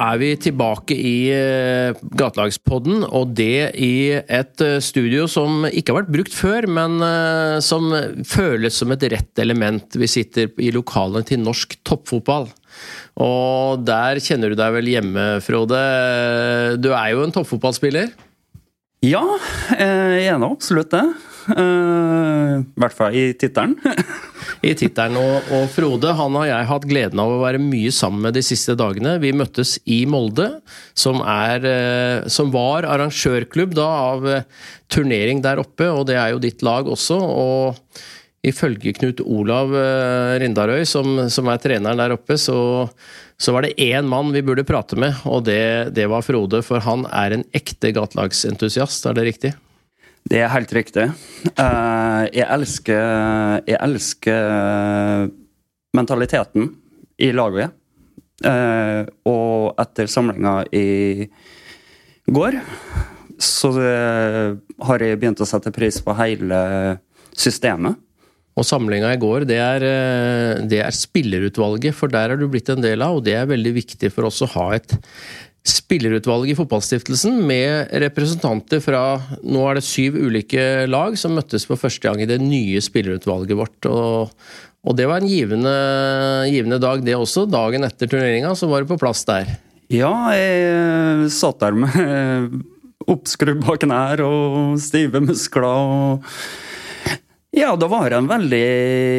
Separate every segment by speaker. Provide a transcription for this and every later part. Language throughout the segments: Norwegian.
Speaker 1: Er vi tilbake i uh, Gatelagspodden, og det i et uh, studio som ikke har vært brukt før, men uh, som føles som et rett element. Vi sitter i lokalene til norsk toppfotball. Og der kjenner du deg vel hjemme, Frode. Du er jo en toppfotballspiller?
Speaker 2: Ja, jeg er nå absolutt det. I hvert fall i tittelen.
Speaker 1: i tittelen. Og, og, Frode han har jeg hatt gleden av å være mye sammen med de siste dagene. Vi møttes i Molde, som, er, eh, som var arrangørklubb da, av eh, turnering der oppe, og det er jo ditt lag også. og Ifølge Knut Olav eh, Rindarøy, som, som er treneren der oppe, så, så var det én mann vi burde prate med, og det, det var Frode. For han er en ekte gatelagsentusiast, er det riktig?
Speaker 2: Det er helt riktig. Uh, jeg elsker Jeg elsker mentaliteten i laget. Uh, og etter samlinga i går, så uh, har jeg begynt å sette pris på hele systemet.
Speaker 1: Og samlinga i går, det er, det er spillerutvalget, for der er du blitt en del av, og det er veldig viktig for oss å ha et spillerutvalg i Fotballstiftelsen med representanter fra nå er det syv ulike lag som møttes for første gang i det nye spillerutvalget vårt. Og, og det var en givende, givende, dag, det også. Dagen etter turneringa så var du på plass der.
Speaker 2: Ja, jeg satt der med oppskrubba knær og stive muskler. og Ja, det var en veldig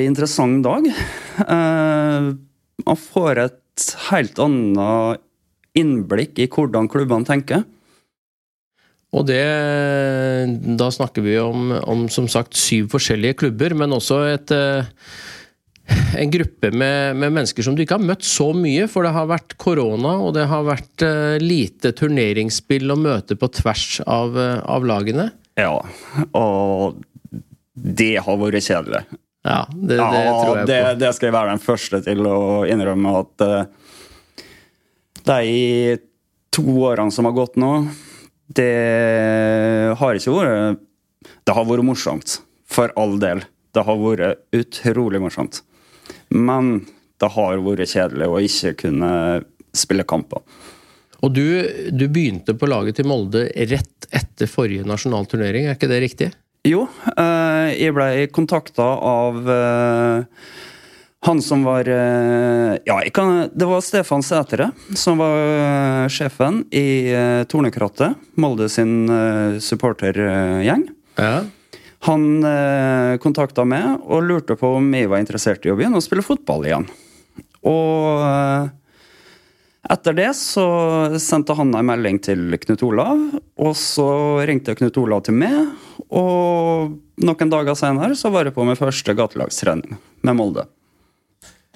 Speaker 2: interessant dag. Eh, man får et helt annet innblikk i hvordan klubbene tenker.
Speaker 1: Og det, Da snakker vi om, om som sagt syv forskjellige klubber, men også et, eh, en gruppe med, med, mennesker som du ikke har møtt så mye, for det har vært korona og det har vært uh, lite turneringsspill og møte på tvers av, uh, av lagene.
Speaker 2: Ja, og det har vært kjedelig.
Speaker 1: Ja, det, det ja, tror jeg
Speaker 2: på. Det, det, skal jeg være den første til å innrømme at de to årene som har gått nå, det har ikke vært Det har vært morsomt. For all del. Det har vært utrolig morsomt. Men det har vært kjedelig å ikke kunne spille kamper.
Speaker 1: Og du, du begynte på laget til Molde rett etter forrige nasjonal turnering, er ikke det riktig?
Speaker 2: Jo, eh, jeg ble kontakta av eh, han som var eh, Ja, kan, det var Stefan Sætre som var eh, sjefen i uh, Tornekrattet. Molde sin supportergjeng.
Speaker 1: Ja.
Speaker 2: Han kontakta meg og lurte på om jeg var interessert i å begynne å spille fotball igjen. Og etter det så sendte han en melding til Knut Olav, og så ringte Knut Olav til meg. Og noen dager senere så var jeg på min første gatelagstrening med Molde.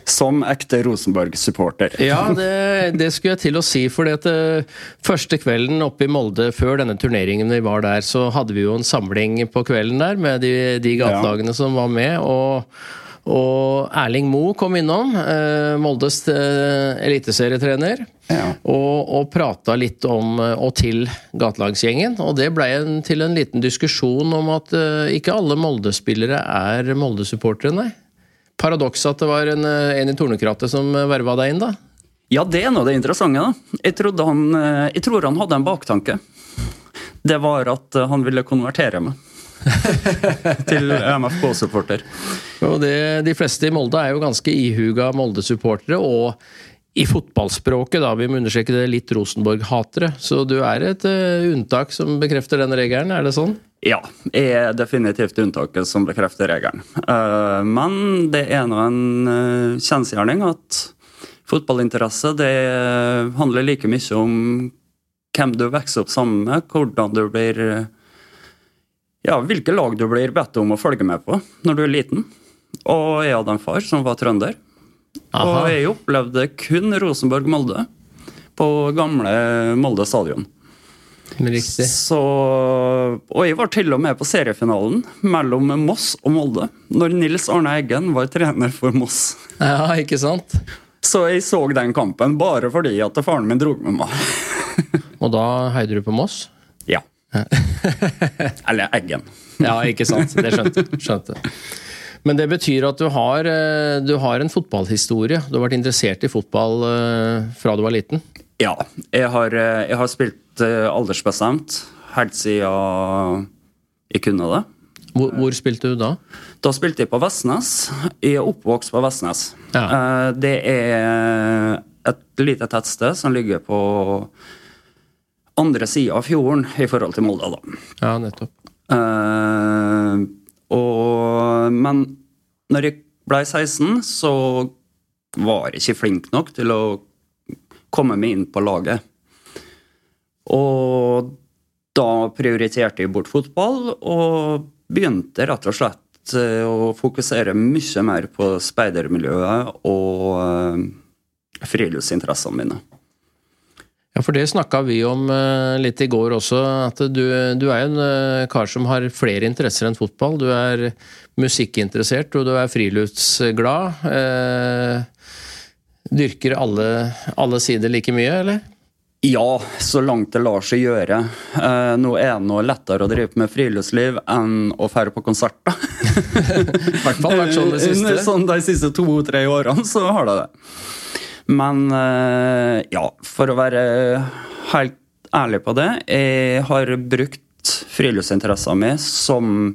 Speaker 2: Som ekte Rosenborg-supporter.
Speaker 1: Ja, det, det, skulle jeg til å si. For det uh, første kvelden oppe i Molde før denne turneringen vi var der, så hadde vi jo en samling på kvelden der med de, de gatelagene ja. som var med. og og Erling Moe kom innom, eh, Moldes eh, eliteserietrener, ja. og, og prata litt om eh, og til gatelagsgjengen. Og det ble til en liten diskusjon om at eh, ikke alle Molde-spillere er Molde-supportere, nei paradoks at det var en, eh, en i Tornekrattet som eh, verva deg inn, da?
Speaker 2: Ja, det er nå det interessante. da. Jeg, han, eh, jeg, tror han hadde en baktanke. Det var at han ville konvertere meg. til MFK-supporter.
Speaker 1: De fleste i Molde er jo ganske ihuga Molde-supportere, og i fotballspråket, da, vi må understreke det, litt Rosenborg-hatere. Så du er et uh, unntak som bekrefter den regelen, er det sånn?
Speaker 2: Ja, jeg er definitivt unntaket som bekrefter regelen. Uh, men det er nå en uh, kjensgjerning at fotballinteresse det handler like mye om hvem du vokser opp sammen med, hvordan du blir Ja, hvilke lag du blir bedt om å følge med på når du er liten. Og jeg hadde en far som var trønder. Aha. Og jeg opplevde kun Rosenborg-Molde på gamle Molde stadion.
Speaker 1: Riktig.
Speaker 2: Så, og jeg var til og med på seriefinalen mellom Moss og Molde. Når Nils Arne Eggen var trener for Moss.
Speaker 1: Ja, ikke sant?
Speaker 2: Så jeg så den kampen bare fordi at faren min dro med meg.
Speaker 1: og da heide du på Moss?
Speaker 2: Ja. Eller Eggen.
Speaker 1: ja, ikke sant. Det skjønte skjønte. Men det betyr at du har, eh, du har, en fotballhistorie. Du har vært interessert i fotball eh, fra du var liten?
Speaker 2: Ja. Jeg har, jeg har spilt aldersbestemt helt siden jeg kunne det.
Speaker 1: Hvor, hvor, spilte du da?
Speaker 2: Da spilte jeg på Vestnes. Jeg er oppvokst på Vestnes.
Speaker 1: Ja.
Speaker 2: Det er et lite tettsted som ligger på andre sida av fjorden i forhold til Molde, da.
Speaker 1: Ja, nettopp.
Speaker 2: Uh, og, men når jeg ble 16, så var jeg ikke flink nok til å komme meg inn på laget. Og da prioriterte jeg bort fotball og begynte rett og slett eh, å fokusere mye mer på speidermiljøet og uh, friluftsinteressene mine.
Speaker 1: Ja, for det snakka vi om uh, litt i går også. At du, du er en kar som har flere interesser enn fotball. Du er musikkinteressert, og du er friluftsglad. Dyrker alle, alle sider like mye, eller?
Speaker 2: Ja, så langt det lar seg gjøre. Eh, nå er det noe lettere å drive med friluftsliv enn å fære på konserter.
Speaker 1: I hvert fall vært sånn de siste.
Speaker 2: Sånn de siste to-tre årene så har det det. Men eh, ja, for å være helt ærlig på det, jeg har brukt friluftsinteressen min som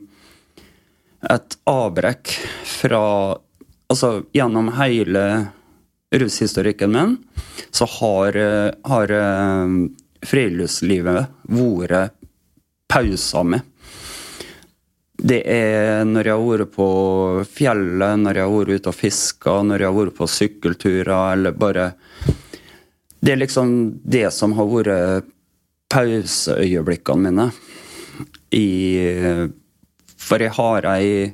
Speaker 2: et avbrekk fra Altså gjennom hele rushistorikken min, så har, eh, har eh, friluftslivet vært pausa med. Det er når jeg har vært på fjellet, når jeg har vært ute og fiska, når jeg har vært på sykkelturer, eller bare Det er liksom det som har vært pauseøyeblikkene mine. I For har ei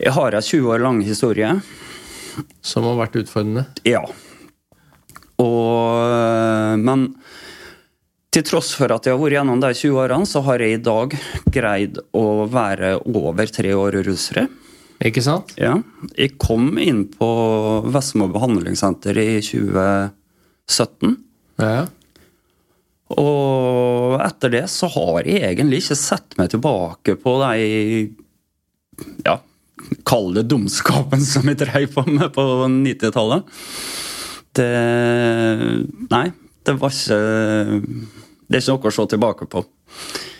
Speaker 2: Jeg har ei 20 år lang historie
Speaker 1: som har vært utfordrende?
Speaker 2: Ja. Og, men til tross for at jeg har vært gjennom de 20 årene, så har jeg i dag greid å være over tre år rusfri.
Speaker 1: Ikke sant?
Speaker 2: Ja. Jeg kom inn på Vestmo behandlingssenter i 2017.
Speaker 1: Ja.
Speaker 2: Og etter det så har jeg egentlig ikke sett meg tilbake på de ja, Kall det dumskapen som vi dreiv på med på 90-tallet. Det Nei, det var ikke Det er ikke noe å se tilbake på.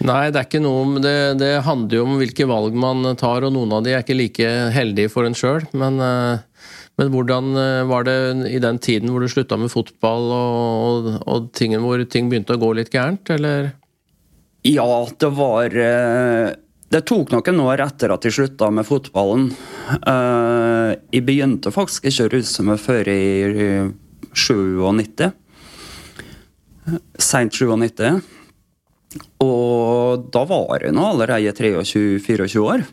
Speaker 1: Nei, det er ikke noe det, det, handler jo om hvilke valg man tar, og noen av de er ikke like heldige for en sjøl. Men, eh, men, hvordan eh, var det i den tiden hvor du slutta med fotball, og, og, og tingen hvor ting begynte å gå litt gærent, eller?
Speaker 2: Ja, det var eh, det tok noen år etter at jeg slutta med fotballen. Uh, jeg begynte faktisk ikke å ruse meg før i 97. Seint 97. Og da var jeg nå allerede 23-24 år.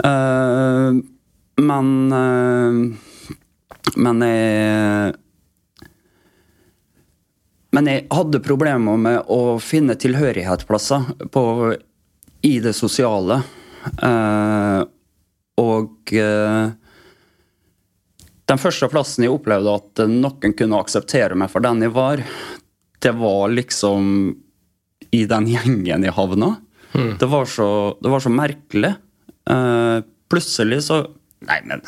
Speaker 2: Uh, men uh, Men jeg Men jeg hadde problemer med å finne tilhørighetsplasser på i det sosiale. Uh, og uh, den første plassen jeg opplevde at noen kunne akseptere meg for den jeg var, det var liksom i den gjengen jeg havna. Mm. Det, var så, det, var så, merkelig. Uh, plutselig så Nei, men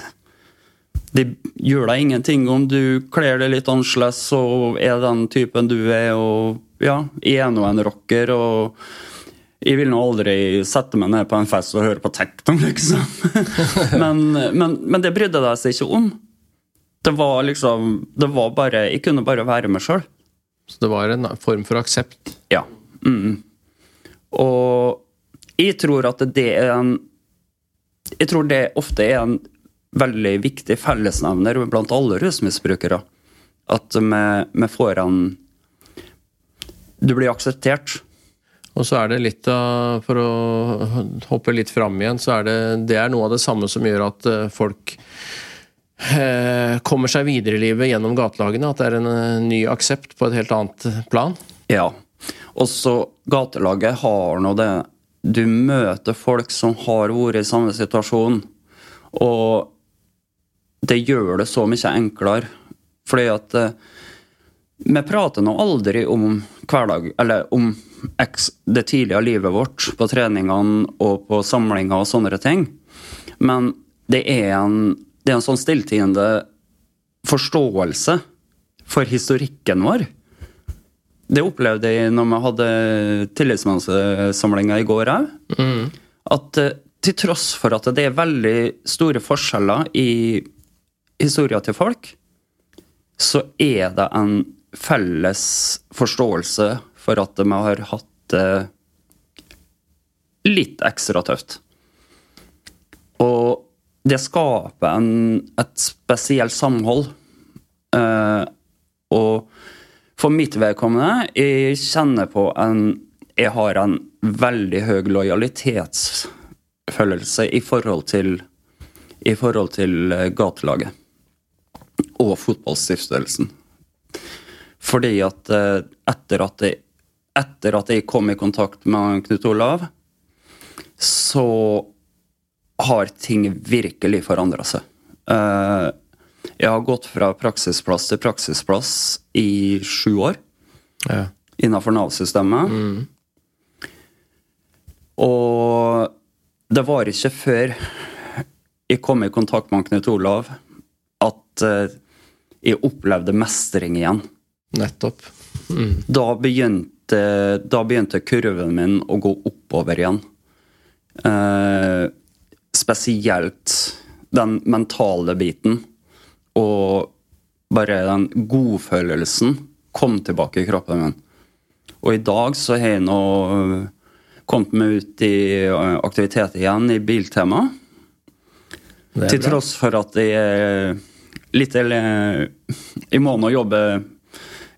Speaker 2: det gjør deg ingenting om du kler deg litt annerledes og er den typen du er, og ja, jeg er nå en rocker. og jeg vil nå aldri sette meg ned på en fest og høre på tekno, liksom. men, men, men, det brydde de seg ikke om. Det var liksom det var bare, Jeg kunne bare være meg sjøl.
Speaker 1: Så det var en form for aksept?
Speaker 2: Ja. Mm. Og jeg tror at det er en Jeg tror det ofte er en veldig viktig fellesnevner blant alle rusmisbrukere. At vi, får en Du blir akseptert.
Speaker 1: Og så er det litt av For å hoppe litt fram igjen, så er det, det er noe av det samme som gjør at eh, folk eh, kommer seg videre i livet gjennom gatelagene. At det er en eh, ny aksept på et helt annet plan.
Speaker 2: Ja. Også gatelaget har nå det Du møter folk som har vært i samme situasjon, og det gjør det så mye enklere. Fordi at vi prater nå aldri om hverdag, eller om det tidlige livet vårt på treningene og på samlinger og sånne ting. Men det er en, det er en sånn stilltiende forståelse for historikken vår. Det opplevde jeg når vi hadde tillitsmannssamlinga i går òg.
Speaker 1: Mm.
Speaker 2: At eh, til tross for at det er veldig store forskjeller i historia til folk, så er det en felles forståelse for at vi har hatt det litt ekstra tøft. Og det skaper en, et spesielt samhold. Eh, og for mitt vedkommende, jeg kjenner på en Jeg har en veldig høy lojalitetsfølelse i forhold til i forhold til eh, gatelaget og fotballstiftelsen. Fordi at eh, etter at jeg, etter at jeg kom i kontakt med Knut Olav, så har ting virkelig forandra seg. Eh, jeg har gått fra praksisplass til praksisplass i sju år
Speaker 1: Ja.
Speaker 2: innenfor Nav-systemet. Og det var ikke før jeg kom i kontakt med Knut Olav at eh, jeg opplevde mestring igjen.
Speaker 1: Nettopp. Mm.
Speaker 2: Da begynte, da begynte kurven min å gå oppover igjen. Eh, spesielt den mentale biten. Og bare den godfølelsen kom tilbake i kroppen min. Og i dag så har jeg nå kommet meg ut i eh, aktivitet igjen i Biltema. Til
Speaker 1: bra.
Speaker 2: tross for at jeg er litt eller, Jeg må nå jobbe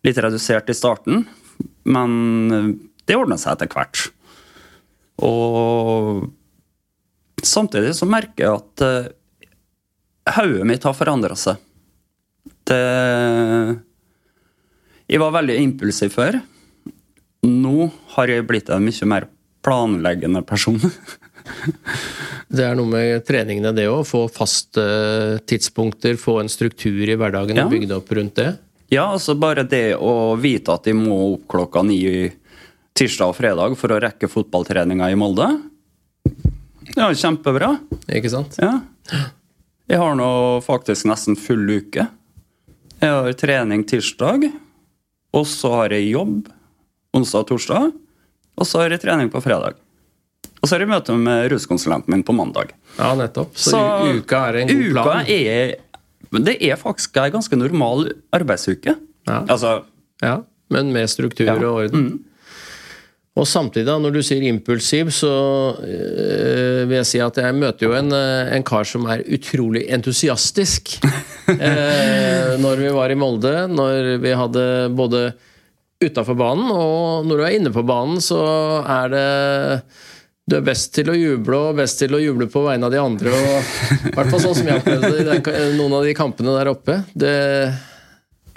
Speaker 2: litt redusert i starten, men det ordner seg etter hvert. Og samtidig så merker jeg at eh, hodet mitt har forandra seg. Det Jeg var veldig impulsiv før. Nå har jeg blitt en mye mer planleggende person.
Speaker 1: Det er noe med treningene, det òg. Få faste tidspunkter, få en struktur i hverdagen
Speaker 2: Ja.
Speaker 1: og bygge det opp rundt det.
Speaker 2: Ja, altså bare det å vite at de må opp klokka ni tirsdag og fredag for å rekke fotballtreninga i Molde. Ja, kjempebra.
Speaker 1: Ikke sant?
Speaker 2: Ja. Jeg har nå faktisk nesten full uke. Jeg har trening tirsdag, og så har jeg jobb onsdag og torsdag, og så har jeg trening på fredag. Og så har jeg møte med ruskonsulenten min på mandag.
Speaker 1: Ja, nettopp. Så, uka er en god
Speaker 2: uka
Speaker 1: plan.
Speaker 2: Er, det er faktisk ei ganske normal arbeidsuke.
Speaker 1: Ja.
Speaker 2: Altså,
Speaker 1: Ja, men med struktur
Speaker 2: Ja.
Speaker 1: og orden. Og samtidig, da, når du sier impulsiv, så øh, vil jeg si at jeg møter jo en, øh, en kar som er utrolig entusiastisk. eh, når vi var i Molde, når vi hadde både utafor banen, og når du er inne på banen, så er det du er best til å juble og best til å juble på vegne av de andre. og I hvert fall sånn som jeg opplevde det i noen av de kampene der oppe. Det,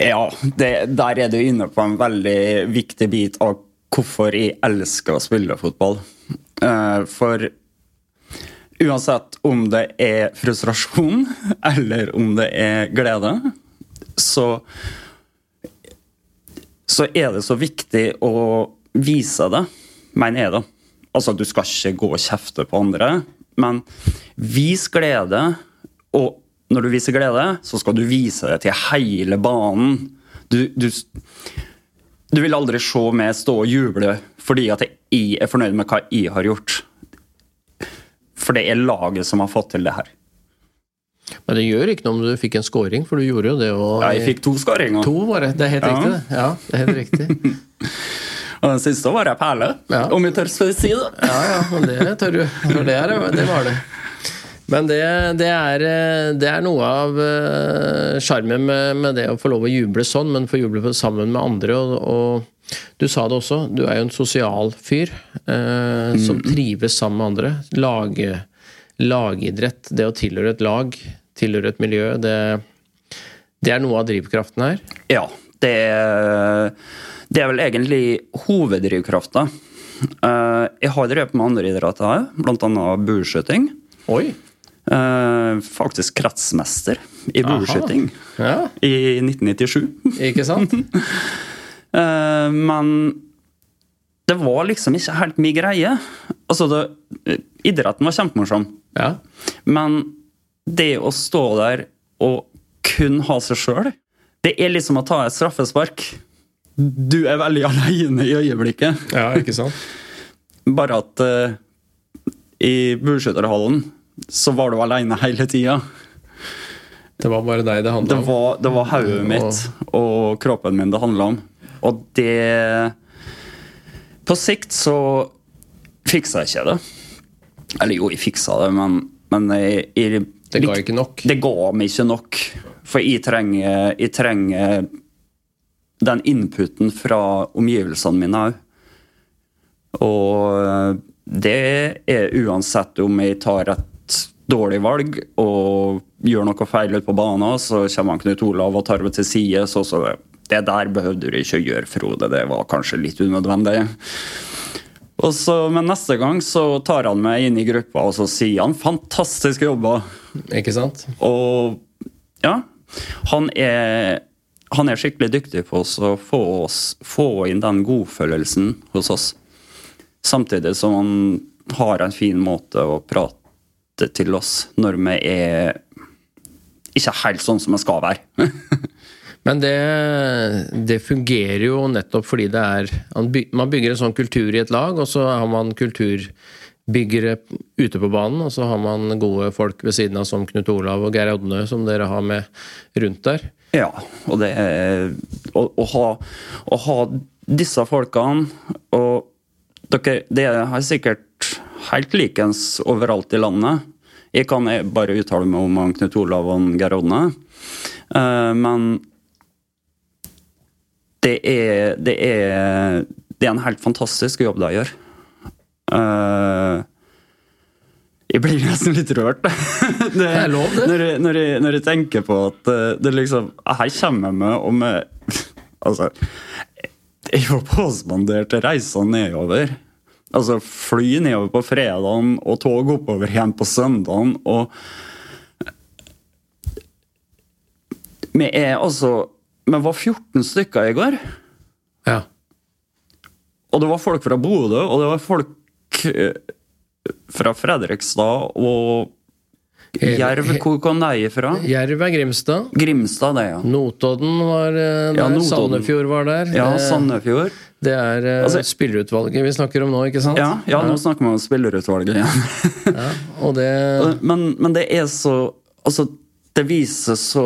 Speaker 2: Ja, det, der er du inne på en veldig viktig bit av hvorfor jeg elsker å spille fotball. Eh, For uansett om det er frustrasjon eller om det er glede, så så er det så viktig å vise det, mener jeg, da. Altså, du skal ikke gå og kjefte på andre, men vis glede. Og når du viser glede, så skal du vise det til hele banen. Du, du, du vil aldri se meg stå og juble fordi at jeg er fornøyd med hva jeg har gjort. For det er laget som har fått til det her.
Speaker 1: men det gjør ikke noe om du fikk en scoring, for du gjorde jo det. Og,
Speaker 2: Ja, jeg fikk to skåringer.
Speaker 1: To, bare. Det er helt
Speaker 2: Ja.
Speaker 1: riktig. det. Ja, det er helt riktig.
Speaker 2: Og den siste var ei perle,
Speaker 1: Ja.
Speaker 2: om jeg tør si det.
Speaker 1: Ja, ja, men det tør du. For det, er, det var det. Men det, det, er, det er noe av eh, sjarmen med, med det å få lov å juble sånn, men få juble sammen med andre. Og, og du sa det også, du er jo en sosial fyr eh, som trives sammen med andre. Lage, lagidrett, det å tilhøre et lag, tilhøre et miljø, det, det er noe av drivkraften her.
Speaker 2: Ja, det, det er vel egentlig hoveddrivkrafta. Eh, Jeg har drevet med andre idretter òg, bl.a. bueskyting. Eh, Faktisk kretsmester i bueskyting
Speaker 1: Ja,
Speaker 2: i 1997.
Speaker 1: ikke sant?
Speaker 2: Eh, Men det var liksom ikke helt min greie. Altså, det, idretten var kjempemorsom.
Speaker 1: Ja.
Speaker 2: Men det å stå der og kun ha seg sjøl, Det er liksom å ta et straffespark. Du er veldig aleine i øyeblikket.
Speaker 1: Ja, ikke sant?
Speaker 2: Bare at uh, i bueskytterhallen så var du aleine hele tida.
Speaker 1: Det var bare deg det handla
Speaker 2: Det var, det var hodet mitt og kroppen min det handla om. Og det På sikt så fiksa jeg ikke det. Eller jo, jeg fiksa det, men, men jeg, jeg,
Speaker 1: Det ga ikke nok?
Speaker 2: Det ga meg ikke nok. For jeg trenger, jeg trenger den inputen fra omgivelsene mine òg. Og det er uansett om jeg tar et dårlig valg og gjør noe feil ute på banen, så kommer Knut Olav og tar meg til side. Så, så det der behøvde du ikke å gjøre, Frode. Det var kanskje litt unødvendig. Og så, men neste gang så tar han meg inn i gruppa og så sier han 'fantastisk jobba'.
Speaker 1: Ikke sant?
Speaker 2: Og ja, han er, han er skikkelig dyktig på å få, oss, få inn den godfølelsen hos oss. Samtidig som han har en fin måte å prate til oss når vi er ikke helt sånn som vi skal være.
Speaker 1: Men det, det, fungerer jo nettopp fordi det er Man bygger en sånn kultur i et lag, og så har man kulturbyggere ute på banen, og så har man gode folk ved siden av som Knut Olav og Geir Odne, som dere har med rundt der.
Speaker 2: Ja, og det er å, å, ha, å ha disse folkene og dere, Det er sikkert helt likens overalt i landet. Jeg kan bare uttale meg om Knut Olav og Geir Odne. Uh, men det er, det er, det er en helt fantastisk jobb de gjør. Uh, jeg blir nesten litt rørt.
Speaker 1: det, det er lov, det.
Speaker 2: Når jeg, når, jeg, når jeg, tenker på at det liksom Her kommer jeg med og med Altså Jeg var påspandert reiser nedover. Altså fly nedover på fredagen og tog oppover igjen på søndagen. Og Vi er altså vi var 14 stykker i går.
Speaker 1: Ja.
Speaker 2: Og det var folk fra Bodø, og det var folk eh, fra Fredrikstad og Jerv. Hvor kom de fra?
Speaker 1: Jerv er Grimstad.
Speaker 2: Grimstad, det, ja.
Speaker 1: Notodden var eh, der. Ja, Notodden. Sandefjord var der.
Speaker 2: Ja, Sandefjord.
Speaker 1: Det er altså, spillerutvalget vi snakker om nå, ikke sant?
Speaker 2: Ja, ja nå snakker vi om spillerutvalget igjen.
Speaker 1: ja, og det...
Speaker 2: men, men det er så Altså, det viser så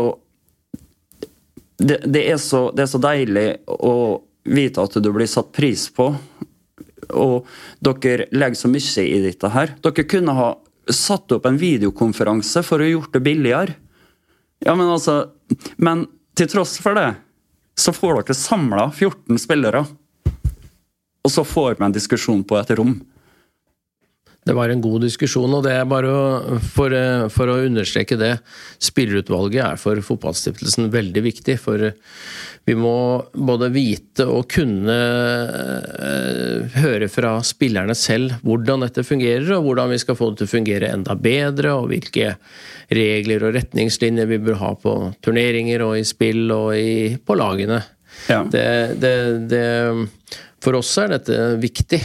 Speaker 2: det, det, er så, det, er så, deilig å vite at du blir satt pris på. Og dere legger så mye i dette her. Dere kunne ha satt opp en videokonferanse for å gjort det billigere. Ja, men altså Men til tross for det, så får dere samla 14 spillere. Og så får vi en diskusjon på et rom.
Speaker 1: Det var en god diskusjon, og det er bare å, for, for, å understreke det. Spillerutvalget er for Fotballstiftelsen veldig viktig. For vi må både vite og kunne uh, høre fra spillerne selv hvordan dette fungerer, og hvordan vi skal få det til å fungere enda bedre, og hvilke regler og retningslinjer vi bør ha på turneringer og i spill og i, på lagene. Ja. Det, det, det, for oss er dette viktig.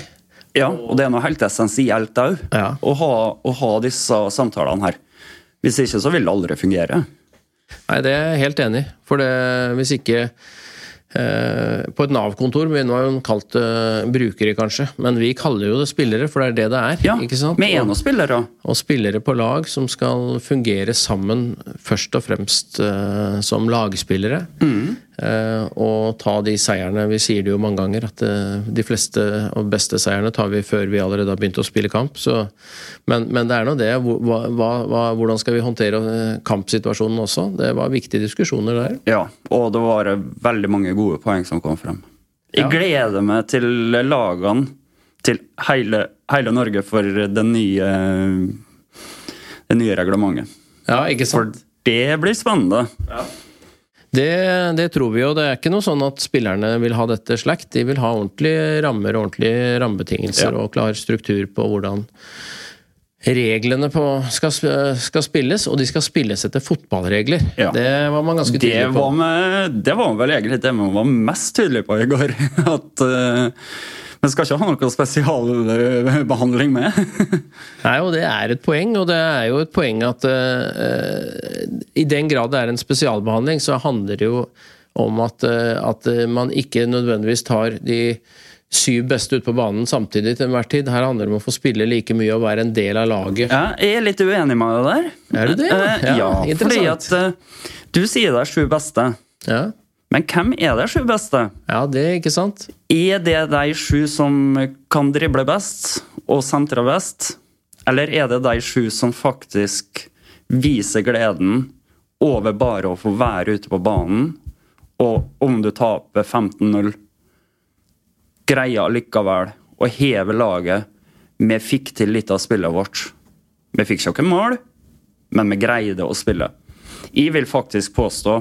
Speaker 2: Ja, og det er noe helt essensielt òg. Ja. Å, å, ha disse samtalene her. Hvis ikke så vil det aldri fungere.
Speaker 1: Nei, det er jeg helt enig i. For det, hvis ikke Eh, på et Nav-kontor ville man kalt det brukere, kanskje, men vi kaller jo det spillere, for det er det det er.
Speaker 2: Ja, ikke sant? med en og spillere.
Speaker 1: Og spillere på lag som skal fungere sammen, først og fremst uh, som lagspillere. Mm. Uh, og ta de seierne. Vi sier det jo mange ganger, at uh, de fleste og beste seierne tar vi før vi allerede har begynt å spille kamp. Så, men, men, det er nå det. Hva, hva, hvordan skal vi håndtere kampsituasjonen også? Det var viktige diskusjoner der.
Speaker 2: Ja, og det var veldig mange gode gode poeng som kom frem. Jeg gleder meg til lagene til hele, hele Norge for det nye, det nye reglementet.
Speaker 1: Ja, ikke sant?
Speaker 2: For det blir spennende. Ja.
Speaker 1: Det, det, tror vi jo. Det er ikke noe sånn at spillerne vil ha dette slakt. De vil ha ordentlige rammer, og ordentlige rammebetingelser ja. og klar struktur på hvordan reglene på, skal, skal, spilles, og de skal spilles etter fotballregler. Ja. Det var man ganske tydelig på.
Speaker 2: Var med, det var vel egentlig det man var mest tydelig på i går. At uh, vi skal ikke ha noe spesialbehandling med.
Speaker 1: Nei, og det er et poeng, og det er jo et poeng at uh, i den grad det er en spesialbehandling, så handler det jo om at, uh, at eh, man ikke nødvendigvis tar de syv beste ut på banen samtidig til enhver tid. Her handler det om å få spille like mye og være en del av laget.
Speaker 2: Ja, jeg er litt uenig med deg der.
Speaker 1: Er du det?
Speaker 2: Eh,
Speaker 1: Ja,
Speaker 2: ja, fordi at uh, du sier det er sju beste.
Speaker 1: Ja,
Speaker 2: Men hvem er de sju beste?
Speaker 1: ja det er ikke sant?
Speaker 2: Er det de sju som kan drible best og sentre best? Eller er det de sju som faktisk viser gleden over bare å få være ute på banen, og om du taper 15-0, greier likevel å heve laget Vi fikk til litt av spillet vårt. Vi fikk ikke noe mål, men vi greide å spille. Jeg vil faktisk påstå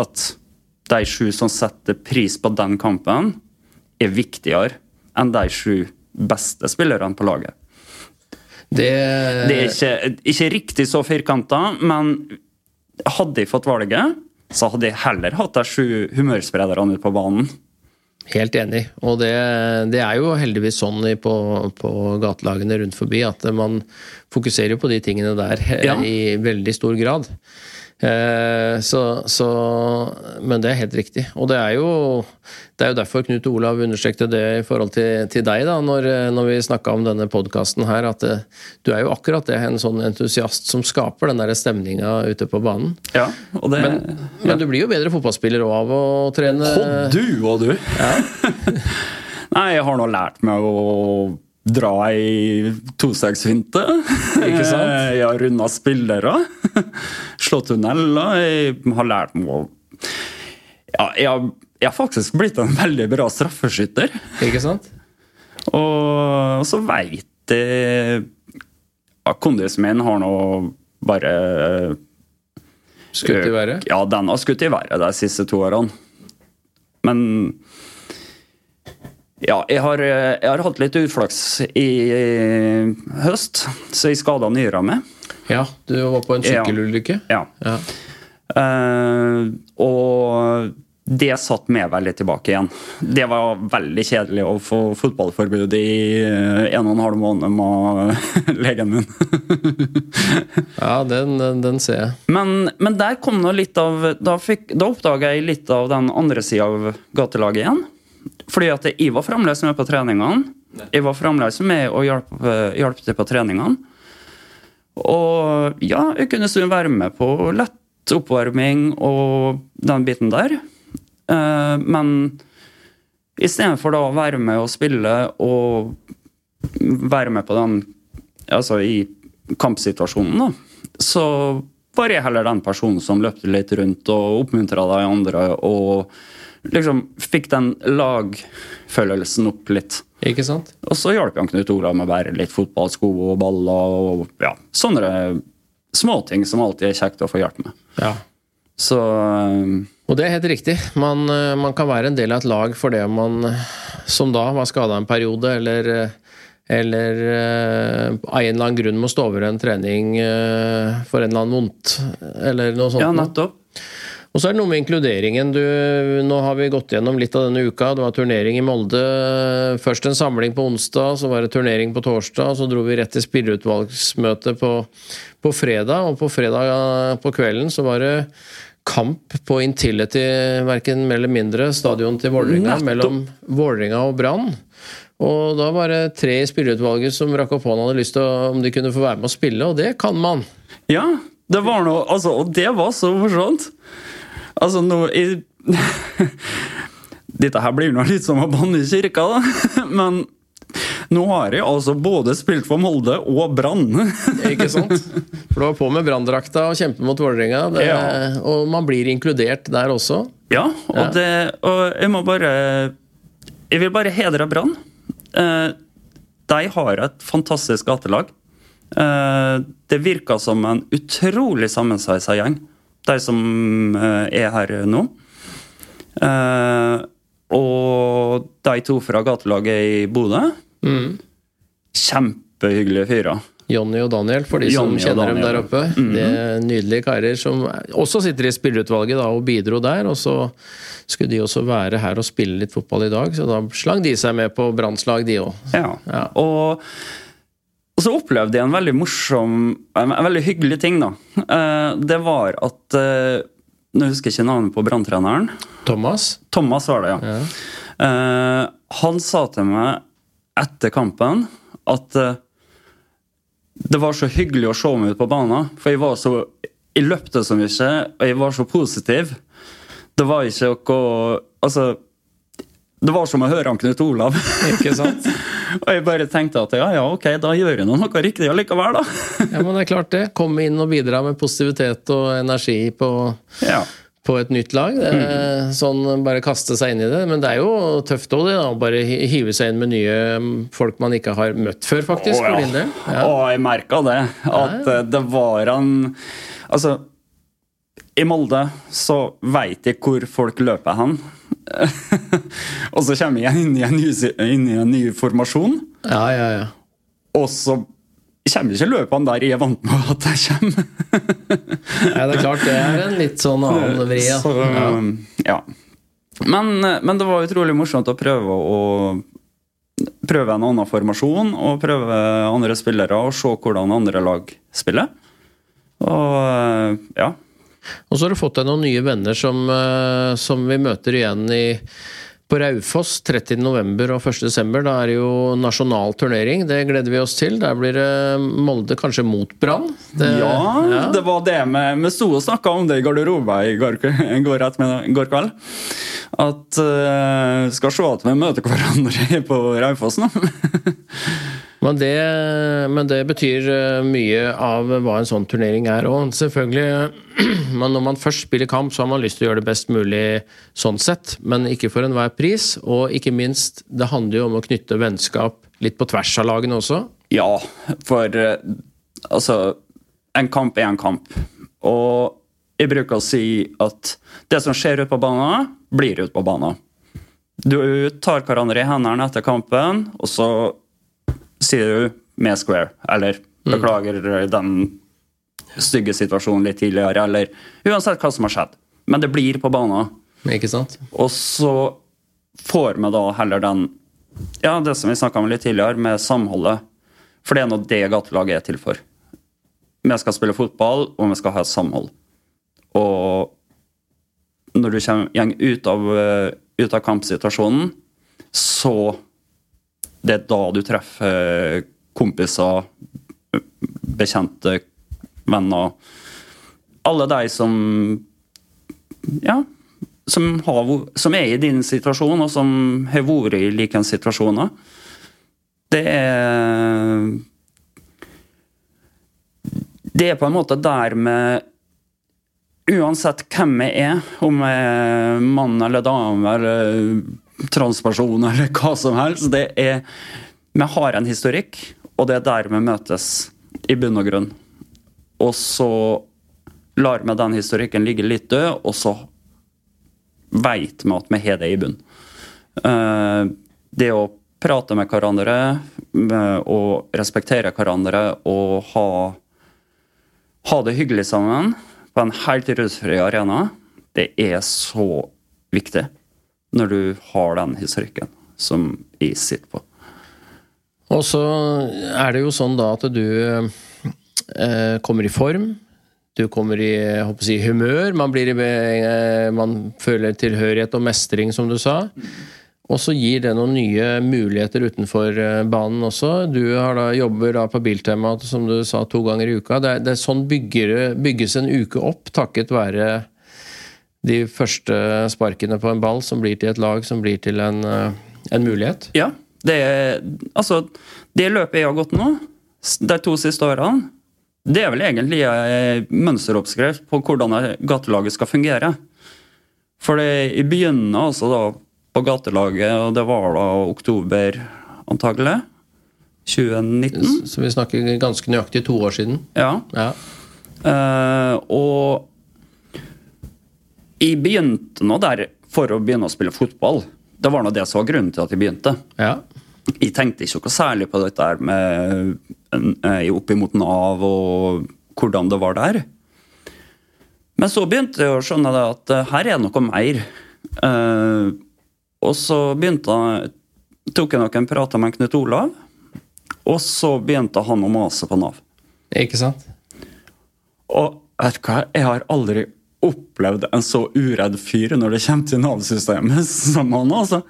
Speaker 2: at de sju som setter pris på den kampen, er viktigere enn de sju beste spillerne på laget.
Speaker 1: Det,
Speaker 2: Det er ikke, ikke riktig så firkanta, men hadde jeg fått valget, så hadde jeg heller hatt de sju humørsprederne ute på banen.
Speaker 1: Helt enig. Og det, det er jo heldigvis sånn på, på gatelagene rundt forbi at man fokuserer på de tingene der
Speaker 2: Ja.
Speaker 1: i veldig stor grad. Eh, så, så Men det er helt riktig. Og det er jo, det er jo derfor Knut Olav understrekte det i forhold til, til deg, da, når, når vi snakka om denne podkasten her, at det, du er jo akkurat det, en sånn entusiast som skaper den der stemninga ute på banen.
Speaker 2: Ja, og det
Speaker 1: Men, men du blir jo bedre fotballspiller òg av å trene
Speaker 2: Å, du og du! Nei, jeg har nå lært meg å dra ei tostegsfinte.
Speaker 1: Ikke sant?
Speaker 2: Jeg har runda spillere. Slå tunneler. Jeg har lært meg å ja, jeg, har, jeg har faktisk blitt en veldig bra straffeskytter.
Speaker 1: Ikke sant?
Speaker 2: Og så veit jeg ja, Kondisen min har nå bare
Speaker 1: Skutt i været?
Speaker 2: Ja, den har skutt i været de siste to årene. Men ja, jeg har, jeg har hatt litt utflaks i høst, så jeg skada nyra mi.
Speaker 1: Ja, du var på en
Speaker 2: Ja.
Speaker 1: sykkelulykke?
Speaker 2: Ja.
Speaker 1: Ja.
Speaker 2: Eh, og det satt meg veldig tilbake igjen. Det var veldig kjedelig å få fotballforbud i eh, en og en halv måned med legen min.
Speaker 1: Ja, den, den, den ser jeg.
Speaker 2: Men, men der kom nå litt av Da, fikk- da oppdaga jeg litt av den andre sida av gatelaget igjen. Fordi at jeg var fremdeles med på treningene. Jeg var fremdeles med og hjalp, hjalp til på treningene. Og ja, jeg kunne stund være med på lett oppvarming og den biten der. Eh, men istedenfor da å være med og spille og være med på den Altså i kampsituasjonen, da, så var jeg heller den personen som løpte litt rundt og oppmuntra de andre. Og liksom fikk den lagfølelsen opp litt.
Speaker 1: Ikke sant?
Speaker 2: Og så hjalp han Knut Olav med å bære litt fotballsko og baller og ja, sånne småting som alltid er kjekt å få hjelp med.
Speaker 1: Ja.
Speaker 2: Så eh,
Speaker 1: Og det er helt riktig. Man, eh, man kan være en del av et lag for det man eh, som da var skada en periode, eller, eller av en eller annen grunn må stå over en trening for en eller annen vondt, eller noe sånt.
Speaker 2: ja, nettopp.
Speaker 1: Og så er det noe med inkluderingen. Du, nå har vi gått gjennom litt av denne uka. Det var turnering i Molde. Først en samling på onsdag, så var det turnering på torsdag. Så dro vi rett til spillerutvalgsmøte på, på fredag. Og på fredag eh, på kvelden så var det kamp på Intility, verken mer eller mindre, stadion til Vålerenga, mellom Vålerenga og Brann. Og da var det tre i spillerutvalget som rakk opp hånda hadde lyst til å, om de kunne få være med å spille, og det kan man.
Speaker 2: Ja, det var noe altså, Og det var så morsomt! Altså, nå i Dette her blir nå litt som å banne i kirka, da. Men nå har jeg altså både spilt for Molde og Brann.
Speaker 1: Ikke sant? For du var på med branndrakta og kjempe mot Vålerenga.
Speaker 2: Ja.
Speaker 1: Og man blir inkludert der også.
Speaker 2: Ja, og,
Speaker 1: Ja.
Speaker 2: Det, og jeg må bare Jeg vil bare hedre Brann. Eh, de har et fantastisk gatelag. Eh, det virker som en utrolig sammensveisa gjeng, de som eh, er her nå. Eh, og de to fra gatelaget i Bodø Kjempehyggelige fyrer.
Speaker 1: Jonny og Daniel, for de som Johnny kjenner dem der oppe. Det er nydelige karer som også sitter i spillerutvalget og bidro der. Og så skulle de også være her og spille litt fotball i dag, så da slang de seg med på Brannslag, de òg.
Speaker 2: Ja.
Speaker 1: Ja.
Speaker 2: Og, og så opplevde jeg en veldig morsom En veldig hyggelig ting, da. Eh, Det var at eh, Nå husker jeg ikke navnet på branntreneren.
Speaker 1: Thomas?
Speaker 2: Thomas var det, ja. ja. han sa til meg etter kampen at eh, det var så hyggelig å se meg ut på banen. For jeg var så Jeg løpte så mye, og jeg var så positiv. Det var ikke noe Altså det var som å høre han Knut Olav.
Speaker 1: Ikke sant?
Speaker 2: og jeg bare tenkte at ja, ja, ok, da gjør jeg noe riktig allikevel, da.
Speaker 1: ja, men det er klart det. Komme inn og bidra med positivitet og energi på,
Speaker 2: ja.
Speaker 1: på et nytt lag. Det mm. Sånn bare kaste seg inn i det. Men det er jo tøft òg, det. da, Bare hive seg inn med nye folk man ikke har møtt før, faktisk.
Speaker 2: Å,
Speaker 1: ja.
Speaker 2: Ja. Å, jeg merka det. At ja, det var han Altså, i Molde så veit jeg hvor folk løper hen. og så kommer jeg inn i en ny, inn i en ny formasjon.
Speaker 1: Ja, ja, ja.
Speaker 2: Og så kommer ikke løpene der jeg er vant med at jeg kommer.
Speaker 1: ja, det er klart det er en litt sånn annen vri, ja. Så,
Speaker 2: ja. Men, men, det var utrolig morsomt å prøve å prøve en annen formasjon og prøve andre spillere og se hvordan andre lag spiller. Og ja,
Speaker 1: og så har du fått deg noen nye venner som, eh, som vi møter igjen i, på Raufoss 30.11. og 1.12. Da er det jo nasjonal turnering. Det gleder vi oss til. Der blir det Molde kanskje mot Brann.
Speaker 2: Ja, ja, det var det vi sto og snakka om det i garderoben i går, går, går kveld. At uh, skal se at vi møter hverandre på Raufoss nå.
Speaker 1: Men det, men det, betyr eh, mye av hva en sånn turnering er òg. Selvfølgelig, men når man først spiller kamp, så har man lyst til å gjøre det best mulig sånn sett, men ikke for enhver pris. Og ikke minst, det handler jo om å knytte vennskap litt på tvers av lagene også.
Speaker 2: Ja, for eh, altså En kamp er en kamp. Og jeg bruker å si at det som skjer ute på banen, blir ute på banen. Du tar hverandre i hendene etter kampen, og så sier du med square, eller mm. beklager den stygge situasjonen litt tidligere, eller uansett hva som har skjedd. Men det blir på banen.
Speaker 1: Ikke sant?
Speaker 2: Og så får vi da heller den Ja, det som vi snakka om litt tidligere, med samholdet. For det er nå det gatelaget er til for. Vi skal spille fotball, og vi skal ha et samhold. Og når du kommer ut av, ut av kampsituasjonen, så det er da du treffer kompiser, bekjente, venner Alle de som Ja, som, har, som, er i din situasjon, og som har vært i like situasjoner. Det er Det er på en måte der vi Uansett hvem vi er, om vi er mann eller dame eller transperson eller hva som helst. Det er Vi har en historikk, og det er der vi møtes, i bunn og grunn. Og så lar vi den historikken ligge litt død, og så veit vi at vi har det i bunn. Eh, det å prate med hverandre og respektere hverandre og ha, ha det hyggelig sammen på en helt rusfri arena, det er så viktig når du har den historikken som jeg sitter på.
Speaker 1: Og så er det jo sånn da at du eh, kommer i form. Du kommer i si, humør. Man, blir, eh, man føler tilhørighet og mestring, som du sa. Og så gir det noen nye muligheter utenfor eh, banen også. Du da, jobber da på Biltema som du sa, to ganger i uka. Det er, det er sånn bygger, bygges en uke opp takket være de første sparkene på en ball som blir til et lag, som blir til en, eh, en mulighet?
Speaker 2: Ja. Det, altså, det løpet jeg har gått nå, de to siste årene, det er vel egentlig en mønsteroppskrift på hvordan gatelaget skal fungere. For det begynner altså da på gatelaget, og det var da oktober antagelig. 2019.
Speaker 1: Så vi snakker ganske nøyaktig to år siden?
Speaker 2: Ja. ja. Uh, og jeg begynte nå der for å begynne å spille fotball. Det var nå det som var grunnen til at jeg begynte.
Speaker 1: Ja.
Speaker 2: Jeg tenkte ikke noe særlig på dette her med eh, oppimot Nav og hvordan det var der. Men så begynte jeg å skjønne at eh, her er noe mer. Uh, og så begynte jeg, tok jeg noen prater med Knut Olav, og så begynte han å mase på Nav.
Speaker 1: Ikke sant?
Speaker 2: Og vet du hva, jeg har aldri opplevd en så uredd fyr når det kommer til Nav-systemet som han, altså.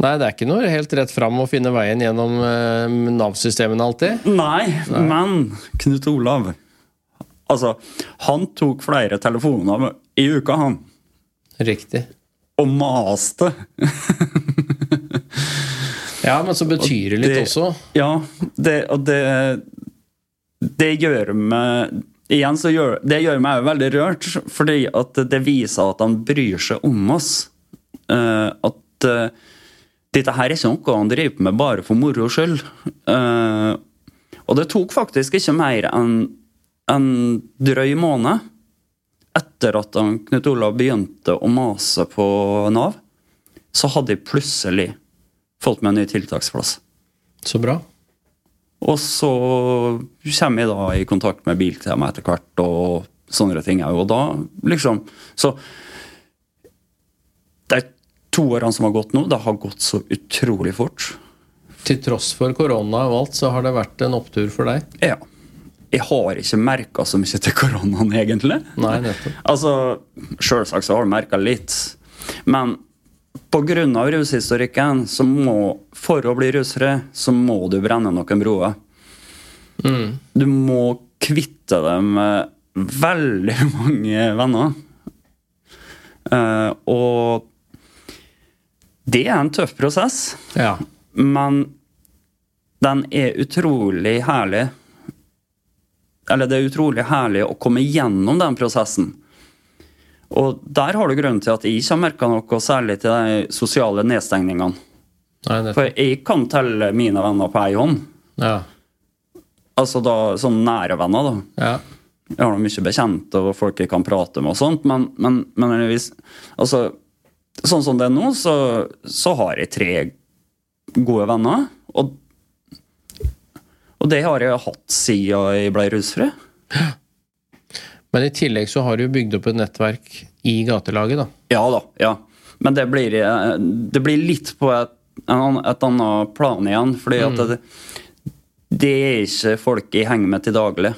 Speaker 1: Nei, det er ikke noe helt rett fram å finne veien gjennom eh, Nav-systemene alltid.
Speaker 2: Nei, men Knut Olav Altså, han tok flere telefoner i uka, han.
Speaker 1: Riktig.
Speaker 2: Og maste.
Speaker 1: Ja, men så betyr det litt
Speaker 2: det-
Speaker 1: også.
Speaker 2: Ja, det, og det Det gjør meg Igjen så gjør det gjør meg jo veldig rørt, fordi at det viser at han bryr seg om oss. Uh, at uh, dette her er ikke noe han driver med bare for moro skyld. Uh, og det tok faktisk ikke mer enn en drøy måned etter at han, Knut Olav begynte å mase på Nav, så hadde jeg plutselig fått meg en ny tiltaksplass.
Speaker 1: Så bra.
Speaker 2: Og så kommer jeg da i kontakt med Biltema etter hvert, og sånne ting òg. Og da liksom Så de to årene som har gått nå, det har gått så utrolig fort.
Speaker 1: Til tross for korona og alt, så har det vært en opptur for deg?
Speaker 2: Ja. Jeg har ikke merka så mye til koronaen, egentlig.
Speaker 1: Nei, nettopp.
Speaker 2: Altså, Sjølsagt så har du merka litt, men pga. rushistorikken, så må For å bli russere, så må du brenne noen broer.
Speaker 1: Mm.
Speaker 2: Du må kvitte deg med veldig mange venner. Uh, og det er en tøff prosess,
Speaker 1: Ja.
Speaker 2: men den er utrolig herlig. Eller det er utrolig herlig å komme gjennom den prosessen. Og der har du grunnen til at jeg ikke har merka noe særlig til de sosiale nedstengningene.
Speaker 1: Nei.
Speaker 2: For jeg kan telle mine venner på ei hånd.
Speaker 1: Ja.
Speaker 2: Altså da, sånn nære venner, da.
Speaker 1: ja.
Speaker 2: Jeg har mye bekjente og folk jeg kan prate med og sånt, men, men, men altså, sånn som det er nå, så, så har jeg tre gode venner. Og, og det har jeg hatt siden jeg ble rusfri.
Speaker 1: Men i tillegg så har du bygd opp et nettverk i gatelaget, da.
Speaker 2: Ja da, ja. Men det blir, eh, det blir litt på et, et annet plan igjen. fordi at det, det er ikke folk jeg henger med til daglig.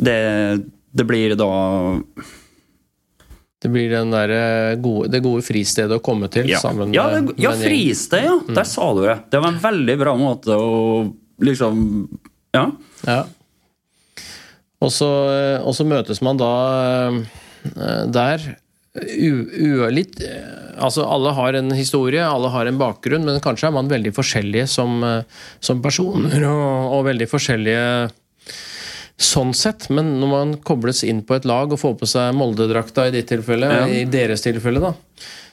Speaker 2: Det, det blir da
Speaker 1: Det blir eh, gode, det gode fristedet å komme til
Speaker 2: Ja,
Speaker 1: sammen
Speaker 2: ja,
Speaker 1: med,
Speaker 2: det, ja
Speaker 1: med
Speaker 2: fristed, ja. Der sa du det. Det var en veldig bra måte å liksom Ja.
Speaker 1: Ja. Og så, eh, og så møtes man da eh, der u, u, litt eh, Altså, alle har en historie, alle har en bakgrunn, men kanskje er man veldig forskjellige som, som personer, og, og veldig forskjellige sånn sett. Men når man kobles inn på et lag og får på seg Molde-drakta i ditt tilfelle,
Speaker 2: Ja.
Speaker 1: i deres tilfelle, da,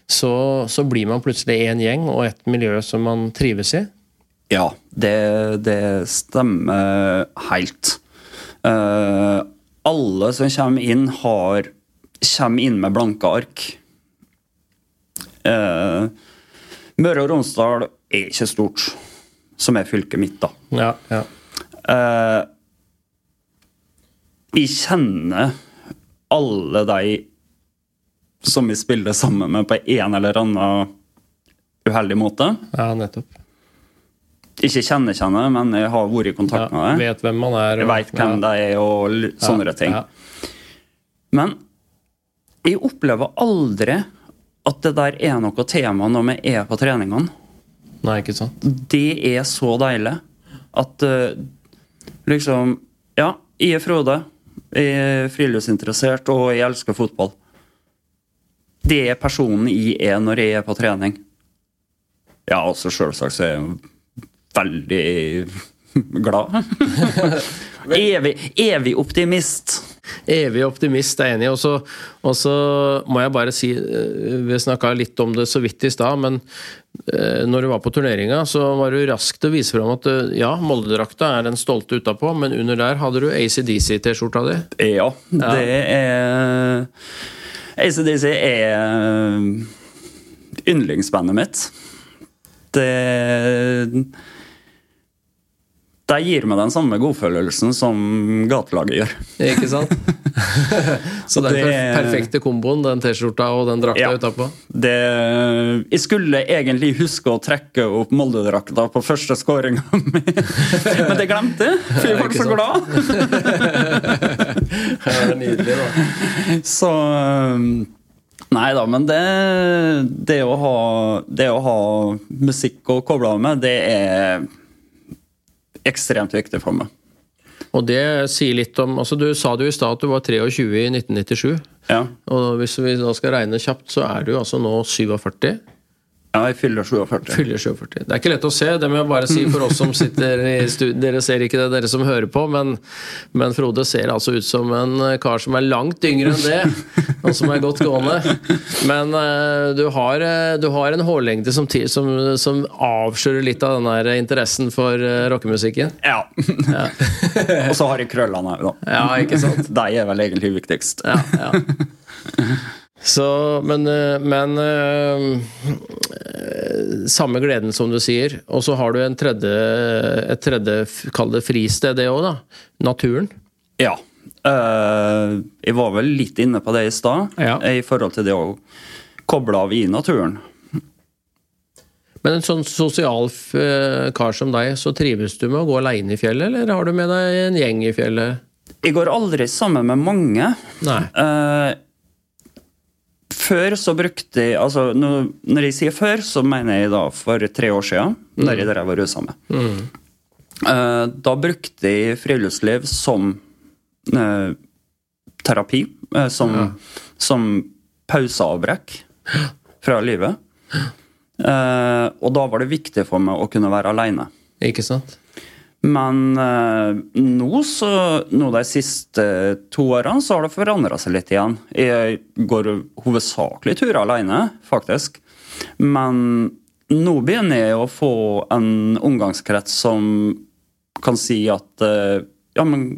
Speaker 1: så, så blir man plutselig én gjeng og et miljø som man trives i.
Speaker 2: Ja, det, det stemmer helt. Eh, alle som kommer inn, har kommer inn med blanke ark. Uh, Møre og Romsdal er ikke stort, som er fylket mitt, da.
Speaker 1: Ja, ja.
Speaker 2: Uh, jeg kjenner alle de som vi spiller sammen med på en eller annen uheldig måte.
Speaker 1: ja nettopp.
Speaker 2: Ikke kjenner kjenner, men jeg har vært i kontakt
Speaker 1: Ja,
Speaker 2: med dem.
Speaker 1: vet hvem man er.
Speaker 2: Jeg vet hvem de er og sånne sånne ting.
Speaker 1: Ja.
Speaker 2: Men jeg opplever aldri at det der er noe tema når vi er på treningene.
Speaker 1: Nei, ikke sant.
Speaker 2: Det er så deilig at uh, liksom Ja, jeg er Frode. Jeg er friluftsinteressert, og jeg elsker fotball. Det er personen jeg er når jeg er på trening. Ja, altså selvsagt så er jeg veldig glad. evig, evig optimist.
Speaker 1: Evig optimist, er enig. Og så, og så må jeg bare si eh, Vi snakka litt om det så vidt i stad, men eh, når du var på turneringa, så var du rask til å vise fram at eh, ja, Molde-drakta er den stolte utapå, men under der hadde du ACDC-T-skjorta di.
Speaker 2: Ja, det er ACDC er yndlingsbandet mitt. Det de gir meg den samme godfølelsen som gatelaget gjør.
Speaker 1: Ikke sant? Så det er den perfekte komboen, den T-skjorta og den drakta
Speaker 2: Ja.
Speaker 1: utapå?
Speaker 2: Det, jeg skulle egentlig huske å trekke opp Molde-drakta på første skåringa mi, men det glemte jeg, for jeg ble så glad.
Speaker 1: Det er nydelig, da.
Speaker 2: Så um, Nei da, men det, det, å ha, det å ha musikk å koble av med, det er ekstremt viktig for meg.
Speaker 1: Og det sier litt om altså Du sa det jo i stad at du var 23 i 1997.
Speaker 2: Ja,
Speaker 1: Og hvis vi da skal regne kjapt, så er du altså nå 47.
Speaker 2: ja jeg fyller 47.
Speaker 1: Fyller 47. Det er ikke lett å se, det må jeg bare si for oss som sitter i studio. Dere ser ikke det, dere som hører på, men, men Frode ser altså ut som en kar som er langt yngre enn det, og som er godt gående. Men eh, du, har, eh, du har en hårlengde som, som, som avslører litt av den interessen for uh, rockemusikken.
Speaker 2: Ja. Og så har jeg krøllene òg, da.
Speaker 1: Ja, ikke sant?
Speaker 2: De er vel egentlig viktigst.
Speaker 1: Ja, ja. Så, men, eh, men eh, Samme gleden som du sier. Og så har du en tredje, et tredje, kall det fristed, det òg, da. Naturen.
Speaker 2: Ja. Uh, jeg var vel litt inne på det i stad,
Speaker 1: Ja.
Speaker 2: i forhold til det å koble av i naturen.
Speaker 1: Men en sånn sosial eh, kar som deg, så trives du med å gå aleine i fjellet, eller har du med deg en gjeng i fjellet?
Speaker 2: Jeg går aldri sammen med mange.
Speaker 1: Nei.
Speaker 2: Eh, før så brukte jeg altså, når, jeg sier før, så mener jeg da for tre år siden, når jeg drev og rusa meg. Eh, da brukte jeg friluftsliv som eh, terapi. eh, som, som pauseavbrekk fra livet. Eh, og da var det viktig for meg å kunne være aleine.
Speaker 1: Ikke sant?
Speaker 2: Men eh, nå, så, nå de siste to årene så har det forandra seg litt igjen. Jeg går hovedsakelig turer alene, faktisk. Men nå begynner jeg å få en omgangskrets som kan si at eh, Ja, men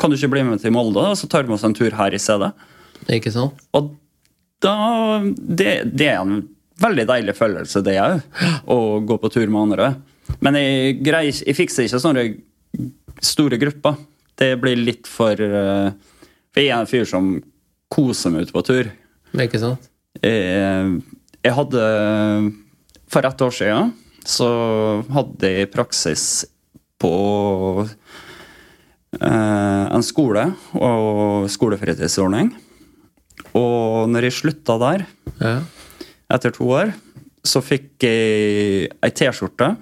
Speaker 2: kan du ikke bli med til Molde, så tar vi oss en tur her i stedet?
Speaker 1: Ikke sant?
Speaker 2: Og da Det, det er en veldig deilig følelse, det òg. Å gå på tur med andre. Men jeg, greier, jeg fikser ikke sånne store grupper. Det blir litt for eh, For jeg er en fyr som koser meg ute på tur.
Speaker 1: Ikke sant?
Speaker 2: Jeg, jeg hadde For ett år siden så hadde jeg praksis på eh, en skole og skolefritidsordning. Og når jeg slutta der,
Speaker 1: Ja.
Speaker 2: etter to år, så fikk jeg ei T-skjorte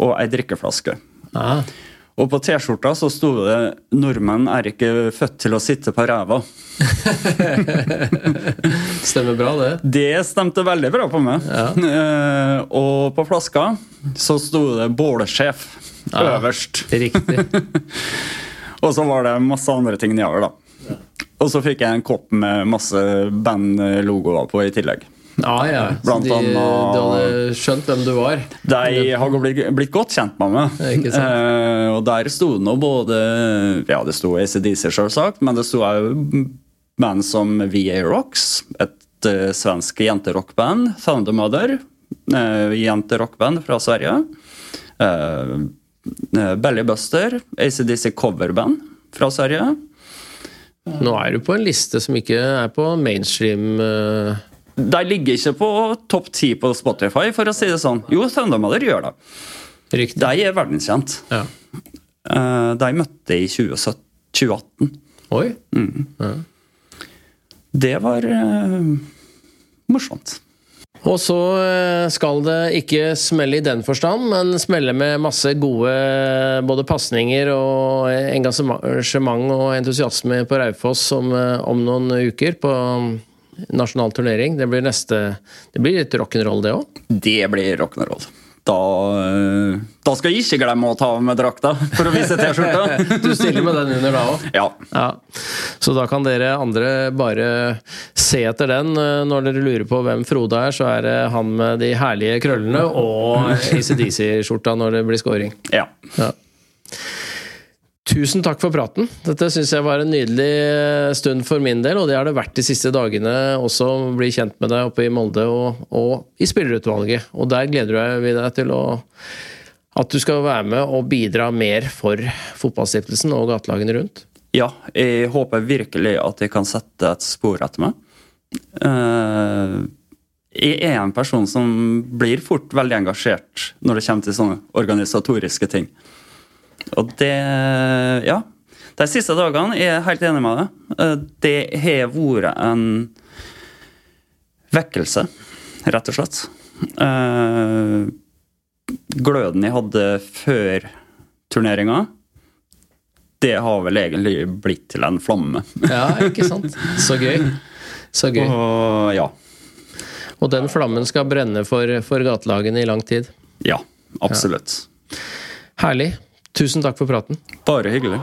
Speaker 2: og ei drikkeflaske.
Speaker 1: Ah,
Speaker 2: Og på T-skjorta så sto det 'Nordmenn er ikke født til å sitte på ræva'.
Speaker 1: stemmer bra, det.
Speaker 2: Det stemte veldig bra på meg. Eh, og på flaska så sto det 'bålsjef'
Speaker 1: Ja.
Speaker 2: øverst.
Speaker 1: Riktig.
Speaker 2: Og så var det masse andre ting nedover, da. Og så fikk jeg en kopp med masse bandlogoer på i tillegg.
Speaker 1: Ja, ja.
Speaker 2: Blant
Speaker 1: de,
Speaker 2: annet-
Speaker 1: de hadde skjønt hvem du var.
Speaker 2: De har blitt, blitt godt kjent med meg.
Speaker 1: Ikke sant?
Speaker 2: Eh, og der sto det nå både Ja, det sto ACDC, selvsagt, men det sto òg band som VA Rocks, et uh, svensk jenterockband. Thunder Mother, uh, jenterockband fra Sverige. Uh, Belly Buster, ACDC coverband fra Sverige.
Speaker 1: Nå er du på en liste som ikke er på mainstream eh,
Speaker 2: De ligger ikke på topp ti på Spotify, for å si det sånn. Jo, Thundermother gjør det.
Speaker 1: Riktig.
Speaker 2: De er verdenskjent.
Speaker 1: Ja.
Speaker 2: Eh, de møtte i 2017 2018.
Speaker 1: Oi.
Speaker 2: Det var uh, morsomt.
Speaker 1: Og så eh, skal det ikke smelle i den forstand, men smelle med masse gode både pasninger og engasjement og entusiasme på Raufoss om, om noen uker på nasjonal turnering. Det blir neste Det blir litt rock'n'roll, det òg?
Speaker 2: Det blir rock'n'roll. Da, eh, da skal jeg ikke glemme å ta av meg drakta for å vise T-skjorta.
Speaker 1: Du stiller med den under da òg?
Speaker 2: ja.
Speaker 1: Ja, Så da kan dere andre bare se etter den. Eh, Når dere lurer på hvem Frode er, så er det han med de herlige krøllene og ACDC-skjorta når det blir scoring.
Speaker 2: ja.
Speaker 1: Ja. Tusen takk for praten. Dette syns jeg var en nydelig eh, stund for min del, og det har det vært de siste dagene også. å Bli kjent med deg oppe i Molde og, og i spillerutvalget. Og der gleder vi deg til å At du skal være med og bidra mer for fotballstiftelsen og gatelagene rundt?
Speaker 2: Ja, jeg håper virkelig at jeg kan sette et spor etter meg. Uh, jeg er en person som blir fort veldig engasjert når det kommer til sånne organisatoriske ting. Og det Ja. De siste dagene er jeg helt enig med deg. Uh, det har vært en vekkelse, rett og slett. Uh, gløden jeg hadde før turneringa det har vel egentlig blitt til en flamme.
Speaker 1: ja, ikke sant. Så gøy. Så gøy.
Speaker 2: Og, ja.
Speaker 1: Og den flammen skal brenne for, for gatelagene i lang tid?
Speaker 2: Ja, absolutt.
Speaker 1: Ja. Herlig. Tusen takk for praten.
Speaker 2: Bare hyggelig.